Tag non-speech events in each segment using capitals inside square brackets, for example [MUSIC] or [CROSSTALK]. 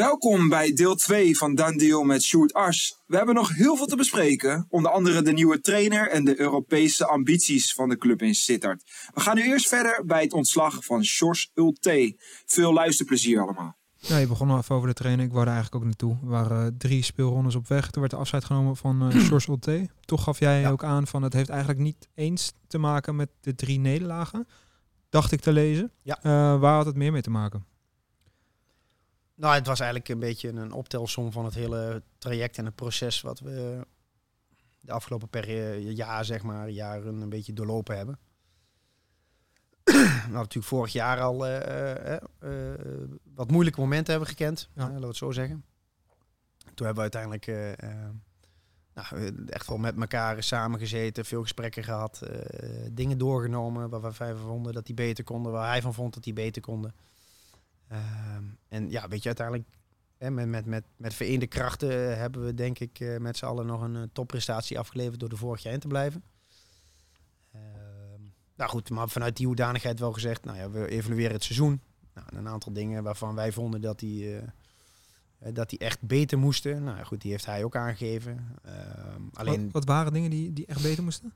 Welkom bij deel 2 van Dan Deal met Sjoerd Ars. We hebben nog heel veel te bespreken, onder andere de nieuwe trainer en de Europese ambities van de club in Sittard. We gaan nu eerst verder bij het ontslag van Sjors Ulte. Veel luisterplezier allemaal. Ja, je begon al even over de trainer. Ik wou daar eigenlijk ook naartoe. Er waren eh, drie speelrondes op weg. Toen werd de afscheid genomen van uh, [CLEARS THROAT] Sjors Ulte. Toch gaf jij ook aan van het heeft eigenlijk niet eens te maken met de drie nederlagen. Dacht ik te lezen. Ja. Eh, waar had het meer mee te maken? Nou, het was eigenlijk een beetje een optelsom van het hele traject en het proces wat we de afgelopen periode, jaar, zeg maar, jaren een beetje doorlopen hebben. [CLEARS THROAT] we hadden natuurlijk vorig jaar al uh, uh, wat moeilijke momenten hebben gekend, ja. laten we het zo zeggen. Toen hebben we uiteindelijk nou, echt wel met elkaar samengezeten, veel gesprekken gehad, dingen doorgenomen waar wij vonden dat die beter konden, waar hij van vond dat die beter konden. Ehm, en ja, weet je, uiteindelijk hè, met, met, met, met vereende krachten hebben we denk ik uh, met z'n allen nog een uh, topprestatie afgeleverd door de vorig jaar in te blijven. Ehm, nou goed, maar vanuit die hoedanigheid wel gezegd, nou ja, we evalueren het seizoen. Nou, een aantal dingen waarvan wij vonden dat die, uh, dat die echt beter moesten. Nou goed, die heeft hij ook aangegeven. Ehm, alleen... Wat, wat, waren dingen die, die echt beter moesten?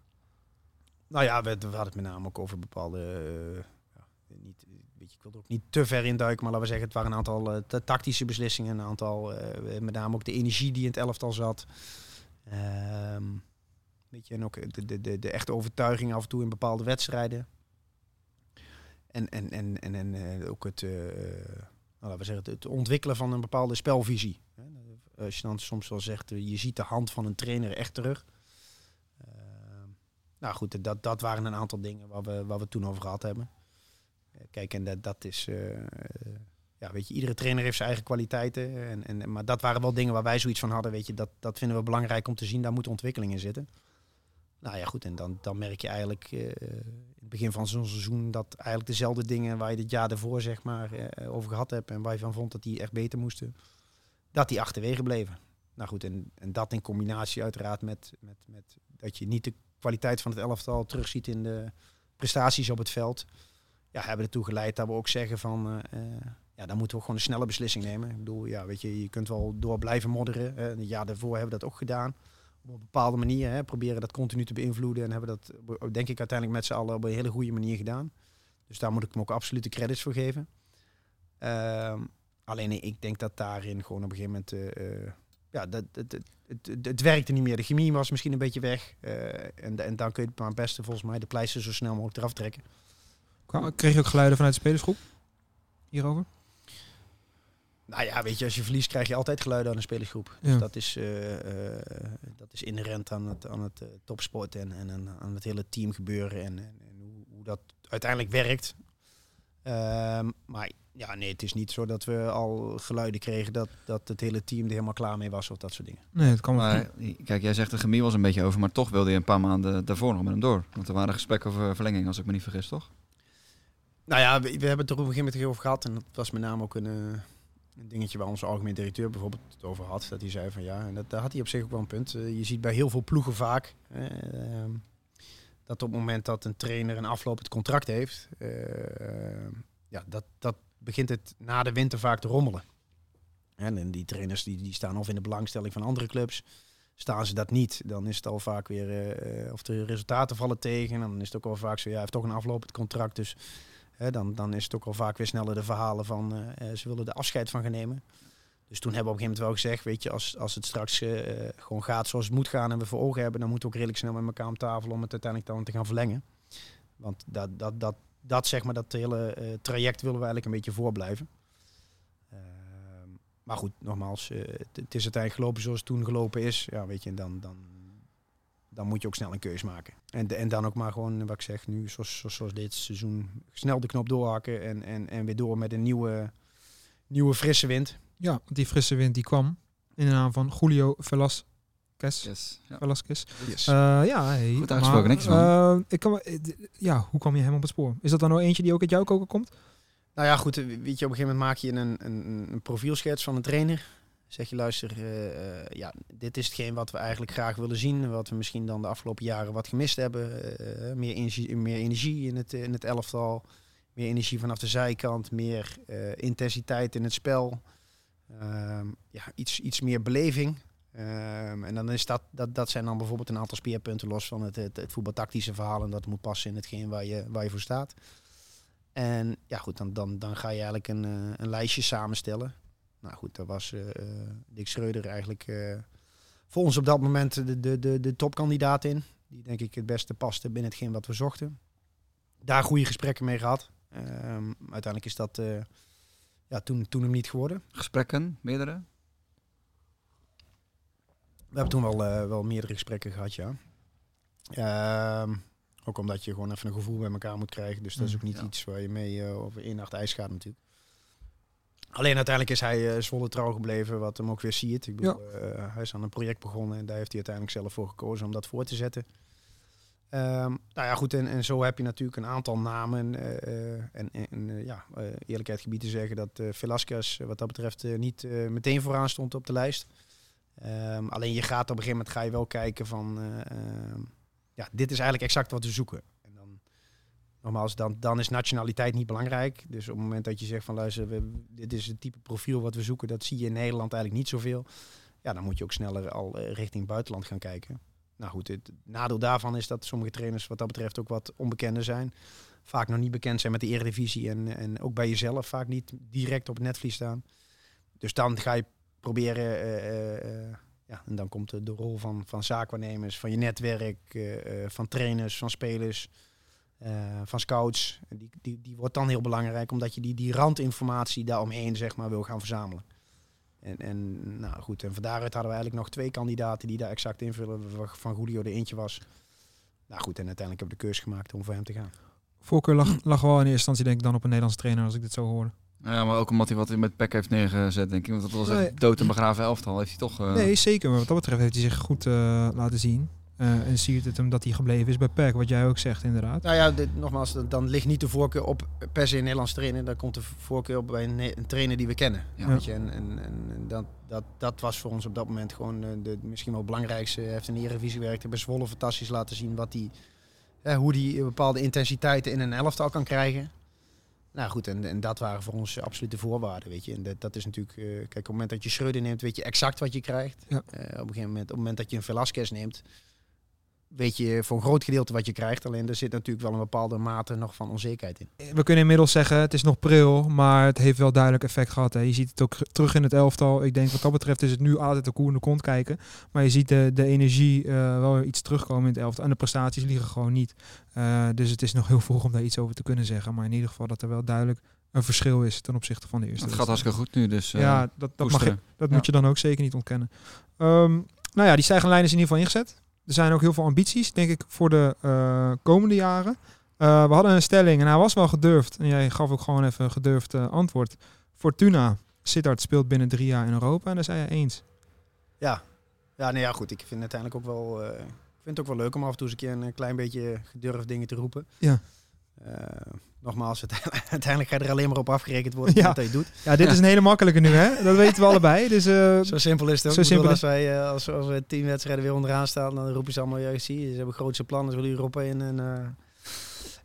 Nou ja, we, we hadden het met name ook over bepaalde niet, ik wil er ook niet te ver induiken, maar laten we zeggen, het waren een aantal uh, tactische beslissingen, een aantal, uh, met name ook de energie die in het elftal zat. Um, weet je, en ook de, de, de, de echte overtuiging af en toe in bepaalde wedstrijden. En, en, en, en, en ook het, nou, laten we zeggen, het ontwikkelen van een bepaalde spelvisie. Als je dan soms wel zegt, je ziet de hand van een trainer echt terug. Ehm, nou goed, dat, dat waren een aantal dingen waar we, waar we toen over gehad hebben. Kijk, en dat, dat is. Uh, ja, weet je, iedere trainer heeft zijn eigen kwaliteiten. En, en, maar dat waren wel dingen waar wij zoiets van hadden. Weet je, dat, dat vinden we belangrijk om te zien. Daar moet ontwikkeling in zitten. Nou ja, goed. En dan, dan merk je eigenlijk uh, in het begin van zo'n seizoen dat eigenlijk dezelfde dingen waar je het jaar ervoor zeg maar uh, over gehad hebt en waar je van vond dat die echt beter moesten, dat die achterwege bleven. Nou goed, en, en dat in combinatie uiteraard met, met, met dat je niet de kwaliteit van het elftal terugziet in de prestaties op het veld ja, hebben ertoe geleid dat we ook zeggen van uh, ja, dan moeten we gewoon een snelle beslissing nemen. Ik bedoel, ja, weet je, je kunt wel door blijven modderen. Hè. Een jaar daarvoor hebben we dat ook gedaan. Op een bepaalde manier. Hè, proberen dat continu te beïnvloeden. En hebben dat, denk ik, uiteindelijk met z'n allen op een hele goede manier gedaan. Dus daar moet ik hem ook absoluut de credits voor geven. Uh, alleen ik denk dat daarin gewoon op een gegeven moment. Uh, ja, dat, dat, het, het, het, werkte niet meer. De chemie was misschien een beetje weg. en, en dan kun je het maar het beste volgens mij de pleister zo snel mogelijk eraf trekken. Kreeg je ook geluiden vanuit de spelersgroep hierover? Nou ja, weet je, als je verliest krijg je altijd geluiden aan de spelersgroep. Ja. Dus dat is, uh, uh, dat is inherent aan het, aan het uh, topsport en, en aan het hele team gebeuren en, en, en hoe, hoe, dat uiteindelijk werkt. Ehm, maar ja, nee, het is niet zo dat we al geluiden kregen dat, dat het hele team er helemaal klaar mee was of dat soort dingen. Nee, het kan maar. Kijk, jij zegt de chemie was een beetje over, maar toch wilde je een paar maanden daarvoor nog met hem door. Want er waren gesprekken over verlenging, als ik me niet vergis, toch? Nou ja, we, hebben het er op een gegeven moment over gehad. En dat was met name ook een, uh, een dingetje waar onze algemeen directeur bijvoorbeeld het over had. Dat hij zei van ja, en dat, daar had hij op zich ook wel een punt. Uh, je ziet bij heel veel ploegen vaak uh, dat op het moment dat een trainer een aflopend contract heeft, ja, dat, dat begint het na de winter vaak te rommelen. En die trainers die, die staan of in de belangstelling van andere clubs. Staan ze dat niet, dan is het al vaak weer, of de resultaten vallen tegen. En dan is het ook al vaak zo, ja, hij heeft toch een aflopend contract. Dus dan, dan is het ook al vaak weer sneller de verhalen van uh, ze willen de afscheid van gaan nemen. Dus toen hebben we op een gegeven moment wel gezegd, weet je, als, als het straks uh, gewoon gaat zoals het moet gaan en we voor ogen hebben, dan moeten we ook redelijk snel met elkaar om tafel om het uiteindelijk dan te gaan verlengen. Want dat, dat, dat, dat zeg maar, dat hele traject willen we eigenlijk een beetje voorblijven. Ehm, maar goed, nogmaals, het is uiteindelijk gelopen zoals het toen gelopen is. Ja, weet je, en dan, dan, dan moet je ook snel een keus maken. En, en dan ook maar gewoon, wat ik zeg, nu zoals, zoals, zoals dit seizoen, snel de knop doorhakken en, en, en weer door met een nieuwe, nieuwe frisse wind. Ja, die frisse wind die kwam in de naam van Julio Velasquez. Yes, ja. Velasquez. Yes. Uh, ja, hey, Goed uitgesproken, niks man. Uh, ik kan, ja, hoe kwam je hem op het spoor? Is dat dan nou eentje die ook uit jouw koken komt? Nou ja, goed, weet je, op een gegeven moment maak je een, een, een profielschets van een trainer. Zeg je, luister, uh, ja, dit is hetgeen wat we eigenlijk graag willen zien. Wat we misschien dan de afgelopen jaren wat gemist hebben. Uh, meer, energie, meer energie in het, in het elftal. Meer energie vanaf de zijkant. Meer intensiteit in het spel. Ehm, ja, iets, iets meer beleving. Ehm, en dan is dat, dat, dat zijn dan bijvoorbeeld een aantal speerpunten los van het, het, het voetbaltactische verhaal. En dat moet passen in hetgeen waar je, waar je voor staat. En ja, goed, dan, dan, dan ga je eigenlijk een, eh, een lijstje samenstellen. Nou goed, daar was eh, eh, Dick Schreuder eigenlijk uh, voor ons op dat moment de, de, de, de topkandidaat in. Die denk ik het beste paste binnen hetgeen wat we zochten. Daar goede gesprekken mee gehad. Um, uiteindelijk is dat ja, toen, toen hem niet geworden. Gesprekken, meerdere? We hebben toen wel, uh, wel meerdere gesprekken gehad, ja. Uh, ook omdat je gewoon even een gevoel bij elkaar moet krijgen. Dus dat is ook niet ja. iets waar je mee over één nacht ijs gaat natuurlijk. Alleen uiteindelijk is hij uh, Zwolle trouw gebleven, wat hem ook weer ziet. Ik bedoel, ja. hij is aan een project begonnen en daar heeft hij uiteindelijk zelf voor gekozen om dat voor te zetten. Um, nou ja, goed, en, en zo heb je natuurlijk een aantal namen. Uh, en en ja, eerlijkheid gebied te zeggen dat Velasquez wat dat betreft niet meteen vooraan stond op de lijst. Um, alleen je gaat op een gegeven moment ga je wel kijken van, uh, ja, dit is eigenlijk exact wat we zoeken. Nogmaals, dan, dan is nationaliteit niet belangrijk. Dus op het moment dat je zegt van, luister, we, dit is het type profiel wat we zoeken, dat zie je in Nederland eigenlijk niet zoveel. Ja, dan moet je ook sneller al richting buitenland gaan kijken. Nou goed, het nadeel daarvan is dat sommige trainers wat dat betreft ook wat onbekender zijn. Vaak nog niet bekend zijn met de Eredivisie en, en ook bij jezelf vaak niet direct op het netvlies staan. Dus dan ga je proberen. Uh, uh, ja, en dan komt de, de, rol van, van zaakwaarnemers, van je netwerk, van trainers, van spelers, van scouts. Die, die, die wordt dan heel belangrijk, omdat je die, die randinformatie daaromheen zeg maar, wil gaan verzamelen. En, en nou goed, en van daaruit hadden we eigenlijk nog twee kandidaten die daar exact invullen. Van Julio de eentje was. Nou goed, en uiteindelijk heb ik de keuze gemaakt om voor hem te gaan. Voorkeur lag, lag wel in eerste instantie denk ik dan op een Nederlandse trainer als ik dit zo hoorde. Ja, maar ook omdat hij wat hij met Peck heeft neergezet, denk ik. Want dat was een nee. dood en begraven elftal. Heeft hij toch... Uh... Nee, zeker. Maar wat dat betreft heeft hij zich goed uh, laten zien. Uh, en ziet het hem dat hij gebleven is bij Peck, wat jij ook zegt inderdaad. Nou ja, dit, nogmaals, dan ligt niet de voorkeur op per se een Nederlands trainer. Dan komt de voorkeur op bij een, een trainer die we kennen. Ja. Weet je? En, en, en dat, dat, dat was voor ons op dat moment gewoon de, misschien wel het belangrijkste. Hij heeft in de Eredivisie gewerkt, bij Zwolle fantastisch laten zien wat die, hoe die bepaalde intensiteiten in een elftal kan krijgen. Nou goed, en, en dat waren voor ons absolute voorwaarden, weet je. En dat, dat is natuurlijk, uh, kijk, op het moment dat je Schreuder neemt, weet je exact wat je krijgt. Ja. Uh, op een gegeven moment, op het moment dat je een Velasquez neemt, weet je voor een groot gedeelte wat je krijgt. Alleen er zit natuurlijk wel een bepaalde mate nog van onzekerheid in. We kunnen inmiddels zeggen, het is nog pril, maar het heeft wel duidelijk effect gehad. Hè. Je ziet het ook terug in het elftal. Ik denk wat dat betreft is het nu altijd de koe in de kont kijken. Maar je ziet de, de energie uh, wel iets terugkomen in het elftal. En de prestaties liggen gewoon niet. Uh, dus het is nog heel vroeg om daar iets over te kunnen zeggen. Maar in ieder geval dat er wel duidelijk een verschil is ten opzichte van de eerste. Het gaat hartstikke goed nu, dus uh, Ja, dat, dat, mag je, dat ja. moet je dan ook zeker niet ontkennen. Um, nou ja, die stijgende lijn is in ieder geval ingezet. Er zijn ook heel veel ambities, denk ik, voor de uh, komende jaren. Uh, we hadden een stelling en hij was wel gedurfd. En jij gaf ook gewoon even een gedurfd uh, antwoord. Fortuna, Sittard speelt binnen drie jaar in Europa en daar zei je eens. Ja, ja, nee, ja goed. Ik vind het uiteindelijk ook wel, ik vind het ook wel leuk om af en toe eens een keer een klein beetje gedurfd dingen te roepen. Ja. Nogmaals, [LAUGHS] uiteindelijk ga je er alleen maar op afgerekend worden [LAUGHS] ja. wat hij doet. Ja, dit ja. is een hele makkelijke nu, hè? Dat weten we allebei. [LAUGHS] Dus, uh, zo simpel is het ook. Zo simpel als wij uh, als, als we tien wedstrijden weer onderaan staan, dan roepen ze allemaal, ja, zie, ze hebben grootste plannen, ze willen Europa in. En, uh,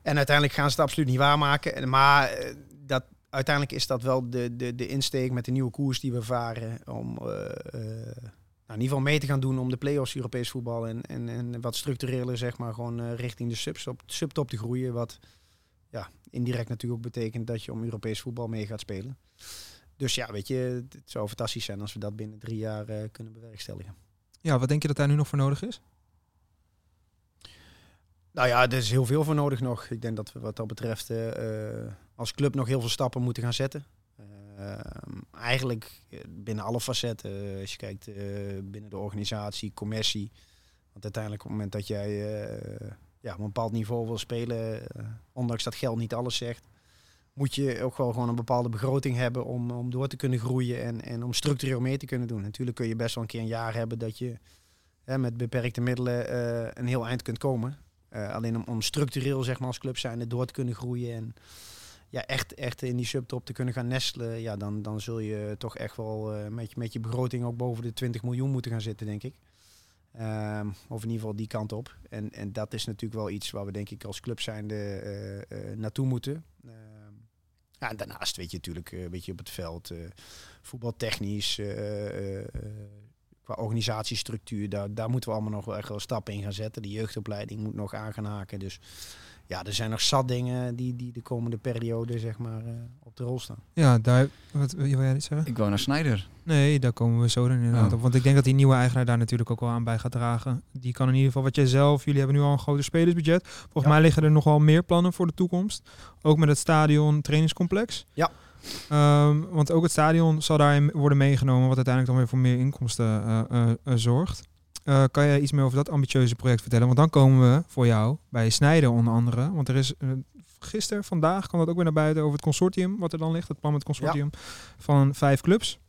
en uiteindelijk gaan ze het absoluut niet waarmaken. Maar dat, uiteindelijk is dat wel de, de, de insteek met de nieuwe koers die we varen om... Nou, in ieder geval mee te gaan doen om de play-offs Europees voetbal en, en, en wat structureler zeg maar gewoon richting de subtop, subtop te groeien. Wat ja, indirect natuurlijk ook betekent dat je om Europees voetbal mee gaat spelen. Dus ja, weet je, het zou fantastisch zijn als we dat binnen drie jaar uh, kunnen bewerkstelligen. Ja, wat denk je dat daar nu nog voor nodig is? Nou ja, er is heel veel voor nodig nog. Ik denk dat we wat dat betreft uh, als club nog heel veel stappen moeten gaan zetten. Uh, eigenlijk binnen alle facetten, als je kijkt binnen de organisatie, commercie. Want uiteindelijk op het moment dat jij ja, op een bepaald niveau wil spelen, uh, ondanks dat geld niet alles zegt, moet je ook wel gewoon een bepaalde begroting hebben om, om door te kunnen groeien en, en om structureel mee te kunnen doen. Natuurlijk kun je best wel een keer een jaar hebben dat je hè, met beperkte middelen uh, een heel eind kunt komen. Uh, alleen om, om structureel zeg maar, als club zijnde door te kunnen groeien en ja, echt, echt in die subtop te kunnen gaan nestelen, ja, dan, dan zul je toch echt wel met, je, met je begroting ook boven de 20 miljoen moeten gaan zitten, denk ik. Um, of in ieder geval die kant op. En, en dat is natuurlijk wel iets waar we denk ik als club zijnde uh, naartoe moeten. Uh, Ja, en daarnaast weet je natuurlijk een beetje op het veld, voetbaltechnisch, qua organisatiestructuur, daar, daar moeten we allemaal nog wel echt wel stappen in gaan zetten. De jeugdopleiding moet nog aan gaan haken. Dus ja, er zijn nog zat dingen die, die de komende periode zeg maar, uh, op de rol staan. Ja, daar, wat wil jij niet zeggen? Ik wou naar Snijder. Nee, daar komen we zo dan inderdaad oh. op. Want ik denk dat die nieuwe eigenaar daar natuurlijk ook wel aan bij gaat dragen. Die kan in ieder geval wat jij zelf, jullie hebben nu al een groter spelersbudget. Volgens mij liggen er nog wel meer plannen voor de toekomst. Ook met het stadion trainingscomplex. Ja. Um, want ook het stadion zal daarin worden meegenomen, wat uiteindelijk dan weer voor meer inkomsten uh, uh, zorgt. Uh, kan jij iets meer over dat ambitieuze project vertellen? Want dan komen we voor jou bij Snijden onder andere. Want er is uh, gisteren, vandaag kwam dat ook weer naar buiten over het consortium wat er dan ligt. Het plan met het consortium ja. van vijf clubs.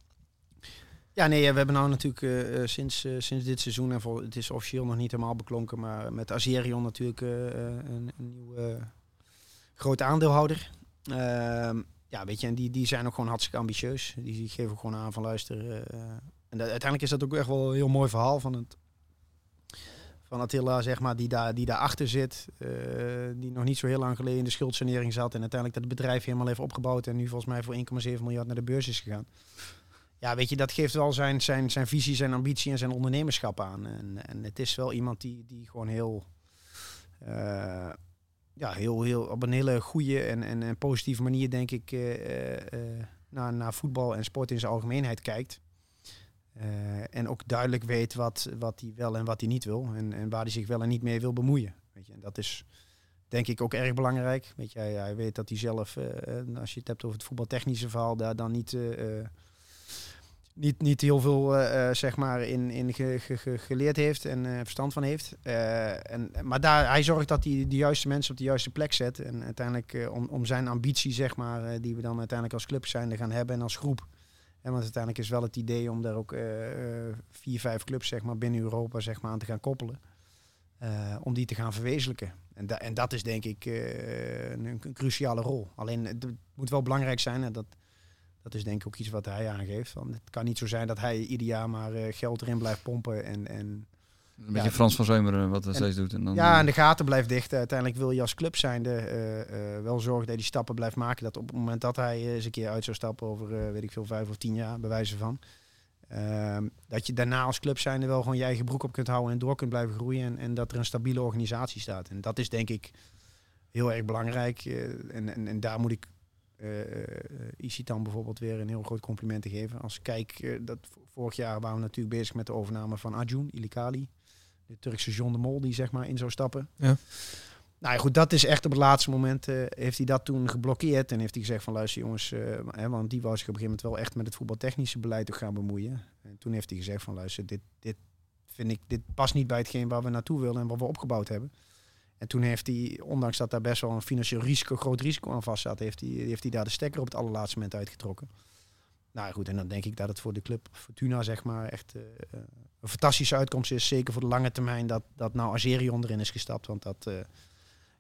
Ja, nee, we hebben nou natuurlijk uh, sinds, sinds dit seizoen, en voor, het is officieel nog niet helemaal beklonken, maar met Azerion natuurlijk een, een nieuwe grote aandeelhouder. Ehm, ja, weet je, en die, die zijn ook gewoon hartstikke ambitieus. Die, die geven gewoon aan van luister. en de, uiteindelijk is dat ook echt wel een heel mooi verhaal van het van Attila, zeg maar, die, daar, die daarachter zit. Uh, die nog niet zo heel lang geleden in de schuldsanering zat. En uiteindelijk dat bedrijf helemaal heeft opgebouwd. En nu volgens mij voor 1,7 miljard naar de beurs is gegaan. Ja, weet je, dat geeft wel zijn, zijn, zijn visie, zijn ambitie en zijn ondernemerschap aan. En, en het is wel iemand die, die gewoon heel, uh, ja, heel, heel op een hele goede en, en, positieve manier, denk ik, uh, naar, naar voetbal en sport in zijn algemeenheid kijkt. Uh, en ook duidelijk weet wat, wat hij wel en wat hij niet wil. En, en waar hij zich wel en niet mee wil bemoeien. Weet je, en dat is denk ik ook erg belangrijk. Weet je, hij, weet dat hij zelf, uh, als je het hebt over het voetbaltechnische verhaal, daar dan niet, niet, niet heel veel zeg maar in, in ge, ge, geleerd heeft en verstand van heeft. en, maar daar, hij zorgt dat hij de juiste mensen op de juiste plek zet. En uiteindelijk om, om zijn ambitie, zeg maar, die we dan uiteindelijk als club zijn gaan hebben en als groep en want uiteindelijk is wel het idee om daar ook eh, eh, vier, vijf clubs zeg maar, binnen Europa zeg maar, aan te gaan koppelen. Uh, om die te gaan verwezenlijken. En, en dat is denk ik een, een, cruciale rol. Alleen het moet wel belangrijk zijn. En dat, dat is denk ik ook iets wat hij aangeeft. Want het kan niet zo zijn dat hij ieder jaar maar geld erin blijft pompen. En, en een beetje Frans van Zeumeren wat hij steeds doet. En dan, ja, en de gaten blijft dicht. Uiteindelijk wil je als club zijnde uh, wel zorgen dat hij die stappen blijft maken. Dat op het moment dat hij eens een keer uit zou stappen over, weet ik veel, vijf of tien jaar, bij wijze van. Ehm, dat je daarna als club zijnde wel gewoon je eigen broek op kunt houden en door kunt blijven groeien. En, en dat er een stabiele organisatie staat. En dat is denk ik heel erg belangrijk. en, en, en daar moet ik uh, dan bijvoorbeeld weer een heel groot compliment te geven. Als ik kijk, dat vorig jaar waren we natuurlijk bezig met de overname van Arjun Ilikali de Turkse John de Mol die zeg maar in zou stappen. Ja. Nou ja, goed, dat is echt op het laatste moment uh, heeft hij dat toen geblokkeerd en heeft hij gezegd van luister jongens, uh, hè, want die was zich op een gegeven moment wel echt met het voetbaltechnische beleid te gaan bemoeien. En toen heeft hij gezegd van luister, dit, dit vind ik, dit past niet bij hetgeen waar we naartoe willen en wat we opgebouwd hebben. En toen heeft hij, ondanks dat daar best wel een financieel risico, groot risico aan vast zat, heeft hij, heeft hij daar de stekker op het allerlaatste moment uitgetrokken. Nou goed, en dan denk ik dat het voor de club Fortuna zeg maar echt uh, een fantastische uitkomst is. Zeker voor de lange termijn dat, dat nou Azerion erin is gestapt. Want dat, uh,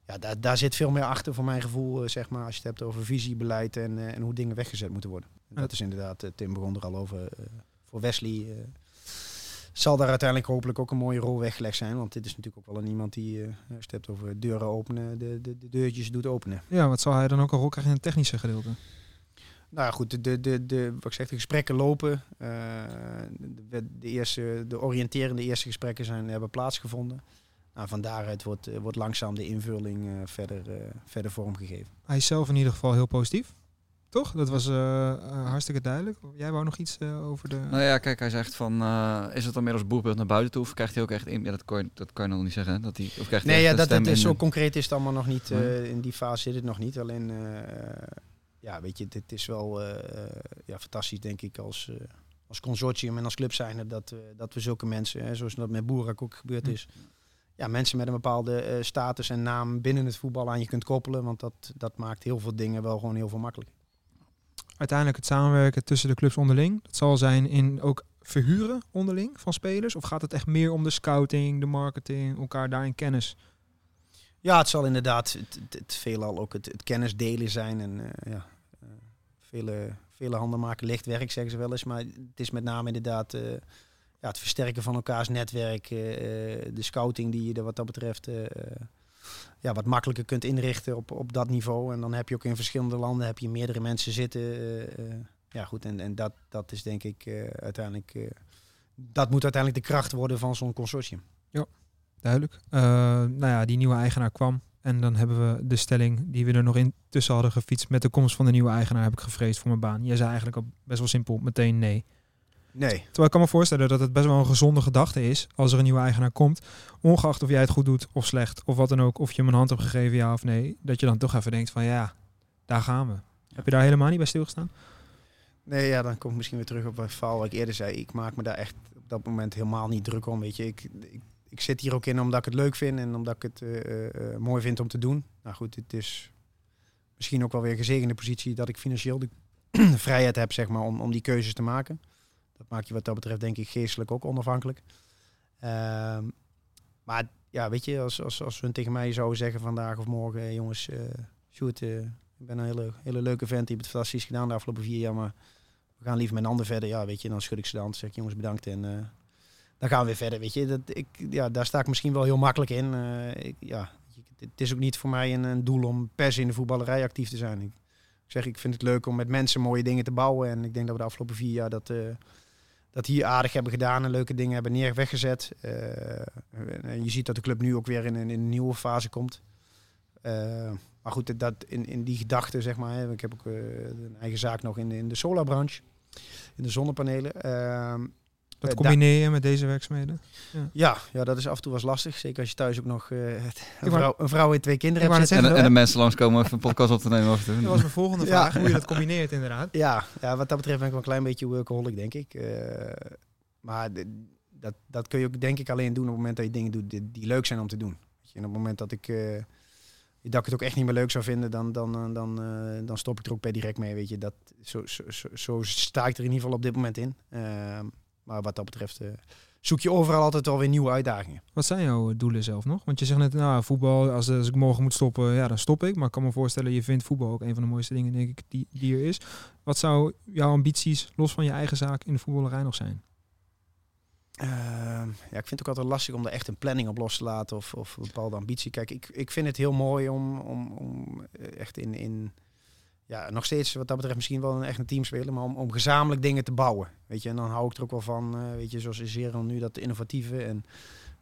ja, daar, daar zit veel meer achter voor mijn gevoel, uh, zeg maar, als je het hebt over visie, beleid en, en hoe dingen weggezet moeten worden. En dat is inderdaad, Tim begon er al over, voor Wesley zal daar uiteindelijk hopelijk ook een mooie rol weggelegd zijn. Want dit is natuurlijk ook wel een iemand die, als je het hebt over deuren openen, de, de, de deurtjes doet openen. Ja, wat zal hij dan ook een rol krijgen in het technische gedeelte? Nou ja, goed, de, de, de, wat ik zeg, de gesprekken lopen. Uh, de, de, eerste, de oriënterende eerste gesprekken zijn, hebben plaatsgevonden. Nou, van daaruit wordt, uh, wordt langzaam de invulling uh, verder, verder vormgegeven. Hij is zelf in ieder geval heel positief. Toch? Dat was hartstikke duidelijk. Jij wou nog iets over de... Nou ja, kijk, hij zegt van... is het dan meer als boerbeeld naar buiten toe? Of krijgt hij ook echt in... Ja, dat kan je, dat kan je nog niet zeggen. Dat hij, of krijgt nee, hij ja, dat, dat is, zo concreet is het allemaal nog niet. in die fase zit het nog niet. Alleen ja, weet je, dit is wel uh, ja, fantastisch, denk ik, als, uh, als consortium en als club zijn dat, uh, dat we zulke mensen, hè, zoals dat met Boerak ook gebeurd is, ja, mensen met een bepaalde status en naam binnen het voetbal aan je kunt koppelen, want dat, dat maakt heel veel dingen wel gewoon heel veel makkelijk. Uiteindelijk het samenwerken tussen de clubs onderling, dat zal zijn in ook verhuren onderling van spelers, of gaat het echt meer om de scouting, de marketing, elkaar daarin kennis? Ja, het zal inderdaad veelal ook het, het kennis delen zijn. En uh, ja, uh, vele, vele handen maken licht werk, zeggen ze wel eens. Maar het is met name inderdaad uh, ja, het versterken van elkaars netwerk. de scouting die je er wat dat betreft ja, wat makkelijker kunt inrichten op, op dat niveau. En dan heb je ook in verschillende landen heb je meerdere mensen zitten. eh, eh, ja, goed. En, en dat, dat is denk ik eh, uiteindelijk. eh, dat moet uiteindelijk de kracht worden van zo'n consortium. Duidelijk. Eh, nou ja, die nieuwe eigenaar kwam. En dan hebben we de stelling die we er nog in tussen hadden gefietst. Met de komst van de nieuwe eigenaar heb ik gevreesd voor mijn baan. Jij zei eigenlijk al best wel simpel meteen nee. Nee. Terwijl ik kan me voorstellen dat het best wel een gezonde gedachte is als er een nieuwe eigenaar komt. Ongeacht of jij het goed doet of slecht of wat dan ook. Of je hem een hand hebt gegeven, ja of nee. Dat je dan toch even denkt van ja, daar gaan we. Heb je daar helemaal niet bij stilgestaan? Nee, ja, dan kom ik misschien weer terug op het verhaal wat ik eerder zei. Ik maak me daar echt op dat moment helemaal niet druk om. Weet je, ik, ik, ik zit hier ook in omdat ik het leuk vind en omdat ik het eh, eh, eh, mooi vind om te doen. Nou goed, het is misschien ook wel weer gezegende positie dat ik financieel de [CLEARS THROAT] vrijheid heb, zeg maar, om, om die keuzes te maken. Dat maakt je wat dat betreft, denk ik, geestelijk ook onafhankelijk. Ehm, maar ja, weet je, als, als, als hun tegen mij zouden zeggen vandaag of morgen, "Hey, jongens, Sjoerd, eh, ik ben een hele, hele leuke vent, hebt het fantastisch gedaan de afgelopen vier jaar, maar we gaan liever met een ander verder. Ja, weet je, dan schud ik ze de hand, zeg ik, jongens, bedankt en dan gaan we weer verder, weet je. Dat, ik, ja, daar sta ik misschien wel heel makkelijk in. Eh, ja, het is ook niet voor mij een, een doel om per se in de voetballerij actief te zijn. Ik, zeg, ik vind het leuk om met mensen mooie dingen te bouwen en ik denk dat we de afgelopen vier jaar dat... eh, dat hier aardig hebben gedaan en leuke dingen hebben neer weggezet. Eh, en je ziet dat de club nu ook weer in, een- in een nieuwe fase komt. Maar goed, dat in, in die gedachte, zeg maar. Ik heb ook een eigen zaak nog in, in de solarbranche. In de zonnepanelen. Ehm, Dat Eh, combineer je met deze werkzaamheden? ja, ja, dat is af en toe wel lastig. Zeker als je thuis ook nog eh, het- een, vrouw, een vrouw en twee kinderen hebt En, de mensen langskomen om even een podcast op te nemen. Of te doen. Dat was mijn volgende Ja. vraag, hoe je dat combineert inderdaad. Ja, ja, wat dat betreft ben ik wel een klein beetje workaholic, denk ik. Eh, maar de- dat, dat kun je ook denk ik alleen doen op het moment dat je dingen doet die, die leuk zijn om te doen. En op het moment dat ik, eh, dat ik het ook echt niet meer leuk zou vinden, dan, dan, eh, dan, eh, dan stop ik er ook per direct mee. Weet je. Dat, zo, zo, zo, zo sta ik er in ieder geval op dit moment in. Eh, maar wat dat betreft eh, zoek je overal altijd wel weer nieuwe uitdagingen. Wat zijn jouw doelen zelf nog? Want je zegt net, nou, voetbal, als, als ik morgen moet stoppen, ja, dan stop ik. Maar ik kan me voorstellen, je vindt voetbal ook een van de mooiste dingen, denk ik, die, die er is. Wat zou jouw ambities, los van je eigen zaak, in de voetballerij nog zijn? Ehm, ja, ik vind het ook altijd lastig om er echt een planning op los te laten of, of een bepaalde ambitie. Kijk, ik, ik vind het heel mooi om, om, om eh, echt in, in, ja, nog steeds wat dat betreft misschien wel een echt een team spelen, maar om, om gezamenlijk dingen te bouwen. Weet je, en dan hou ik er ook wel van, eh, weet je, zoals nu, dat innovatieve en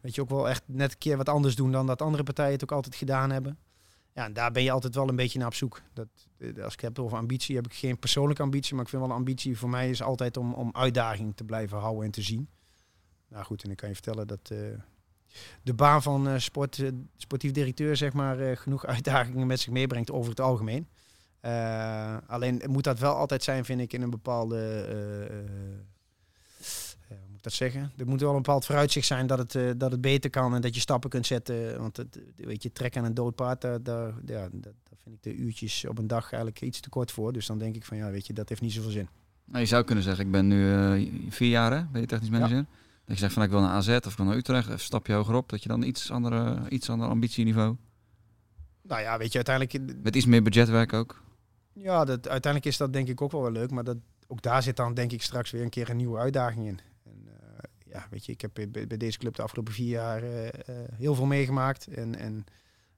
weet je, ook wel echt net een keer wat anders doen dan dat andere partijen het ook altijd gedaan hebben. Ja, en daar ben je altijd wel een beetje naar op zoek. Dat, eh, als ik heb over ambitie, heb ik geen persoonlijke ambitie, maar ik vind wel een ambitie voor mij is altijd om, om uitdaging te blijven houden en te zien. Nou goed, en dan kan je vertellen dat eh, de baan van sport, sportief directeur zeg maar genoeg uitdagingen met zich meebrengt over het algemeen. Eh, alleen moet dat wel altijd zijn, vind ik, in een bepaalde. eh, eh, hoe moet ik dat zeggen? Er moet wel een bepaald vooruitzicht zijn dat het, dat het beter kan en dat je stappen kunt zetten. Want het, weet je, trek aan een dood paard, daar, daar, ja, dat, daar vind ik de uurtjes op een dag eigenlijk iets te kort voor. Dus dan denk ik van ja, weet je, dat heeft niet zoveel zin. Nou, je zou kunnen zeggen, ik ben nu vier jaar, hè, ben je technisch manager. Dat je zegt van ik wil naar AZ of ik wil naar Utrecht, een stapje hoger op. Dat je dan iets andere, iets ander ambitieniveau. Nou ja, weet je, uiteindelijk Met iets meer budgetwerk ook. Ja, dat, uiteindelijk is dat denk ik ook wel wel leuk. Maar dat, ook daar zit dan denk ik straks weer een keer een nieuwe uitdaging in. En, eh, ja, weet je, ik heb bij, deze club de afgelopen vier jaar eh, eh, heel veel meegemaakt. En, en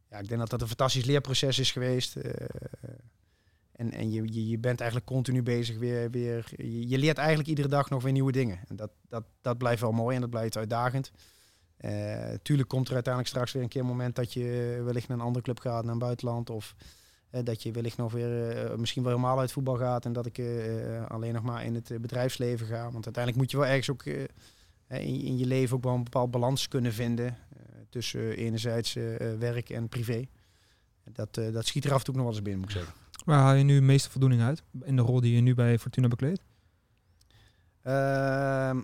ja, ik denk dat dat een fantastisch leerproces is geweest. En en je, je, bent eigenlijk continu bezig weer. weer je, leert eigenlijk iedere dag nog weer nieuwe dingen. En dat, dat, dat blijft wel mooi en dat blijft uitdagend. Tuurlijk komt er uiteindelijk straks weer een keer een moment dat je wellicht naar een andere club gaat, naar een buitenland. Of dat je wellicht nog weer eh, misschien wel helemaal uit voetbal gaat en dat ik eh, eh, alleen nog maar in het bedrijfsleven ga. Want uiteindelijk moet je wel ergens ook in, in je leven ook wel een bepaald balans kunnen vinden tussen enerzijds werk en privé. Dat, dat schiet er af en toe nog wel eens binnen, moet ik zeggen. Waar haal je nu de meeste voldoening uit? In de rol die je nu bij Fortuna bekleedt? Ehm,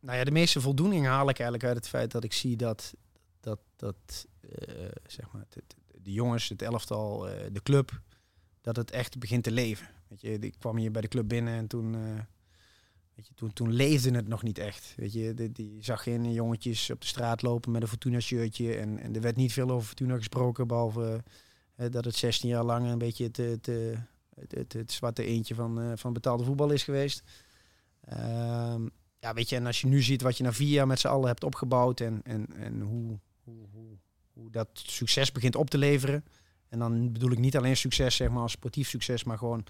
nou ja, de meeste voldoening haal ik eigenlijk uit het feit dat ik zie dat, dat, dat zeg maar, de, de jongens, het elftal, eh, de club, dat het echt begint te leven. Weet je, ik kwam hier bij de club binnen en toen, eh, weet je, toen, toen leefde het nog niet echt. Weet je, die, zag geen jongetjes op de straat lopen met een Fortuna-shirtje en, en er werd niet veel over Fortuna gesproken, behalve eh, dat het 16 jaar lang een beetje het, het, het, het, zwarte eentje van, van betaalde voetbal is geweest. Ehm, ja, weet je, en als je nu ziet wat je na vier jaar met z'n allen hebt opgebouwd en, en, en hoe, hoe, hoe, hoe dat succes begint op te leveren. En dan bedoel ik niet alleen succes, zeg maar, als sportief succes, maar gewoon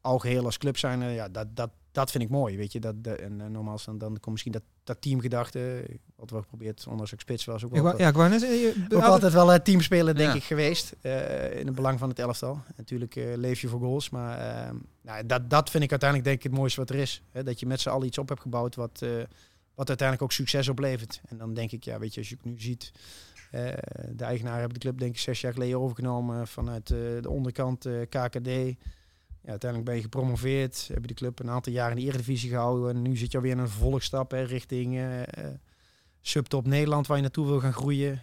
algeheel als club zijn. ja, dat, dat, dat vind ik mooi, weet je. Dat, en, en normaal dan, dan komt misschien dat, dat teamgedachte, wat we geprobeerd, ondanks ik spits was ook wel. ja, ik wou net je, ook altijd wel uh, teamspelen, denk ik, geweest. Uh, in het belang van het elftal. Natuurlijk uh, leef je voor goals, maar ehm, nou, dat, dat vind ik uiteindelijk denk ik het mooiste wat er is. Hè? Dat je met z'n allen iets op hebt gebouwd wat, wat uiteindelijk ook succes oplevert. En dan denk ik, ja, weet je, als je het nu ziet... de eigenaar hebben de club denk ik zes jaar geleden overgenomen vanuit de onderkant KKD. Ja, uiteindelijk ben je gepromoveerd. Heb je de club een aantal jaar in de Eredivisie gehouden. En nu zit je alweer in een vervolgstap hè, richting subtop Nederland waar je naartoe wil gaan groeien.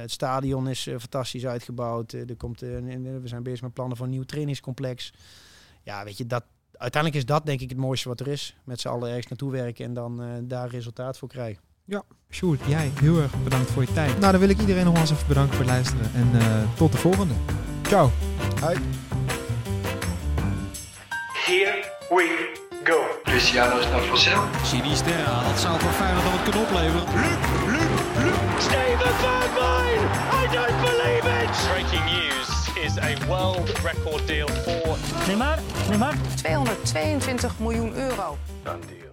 Het stadion is fantastisch uitgebouwd. er komt, we zijn bezig met plannen voor een nieuw trainingscomplex. Ja, weet je, dat, uiteindelijk is dat denk ik het mooiste wat er is. Met z'n allen ergens naartoe werken en dan daar resultaat voor krijgen. Ja, Sjoerd, jij heel erg bedankt voor je tijd. Nou, dan wil ik iedereen nogmaals even bedanken voor het luisteren. En tot de volgende. Ciao. Hoi. Here we go. Cristiano is naar Vassel. Sinisterra, dat zou voor Feyenoord dan het kunnen opleveren. Luc, Luc, Luc. Steven Bergwijn, I don't believe it. Breaking news is a world record deal for... Neymar, Neymar. 222 miljoen euro. Dan deal.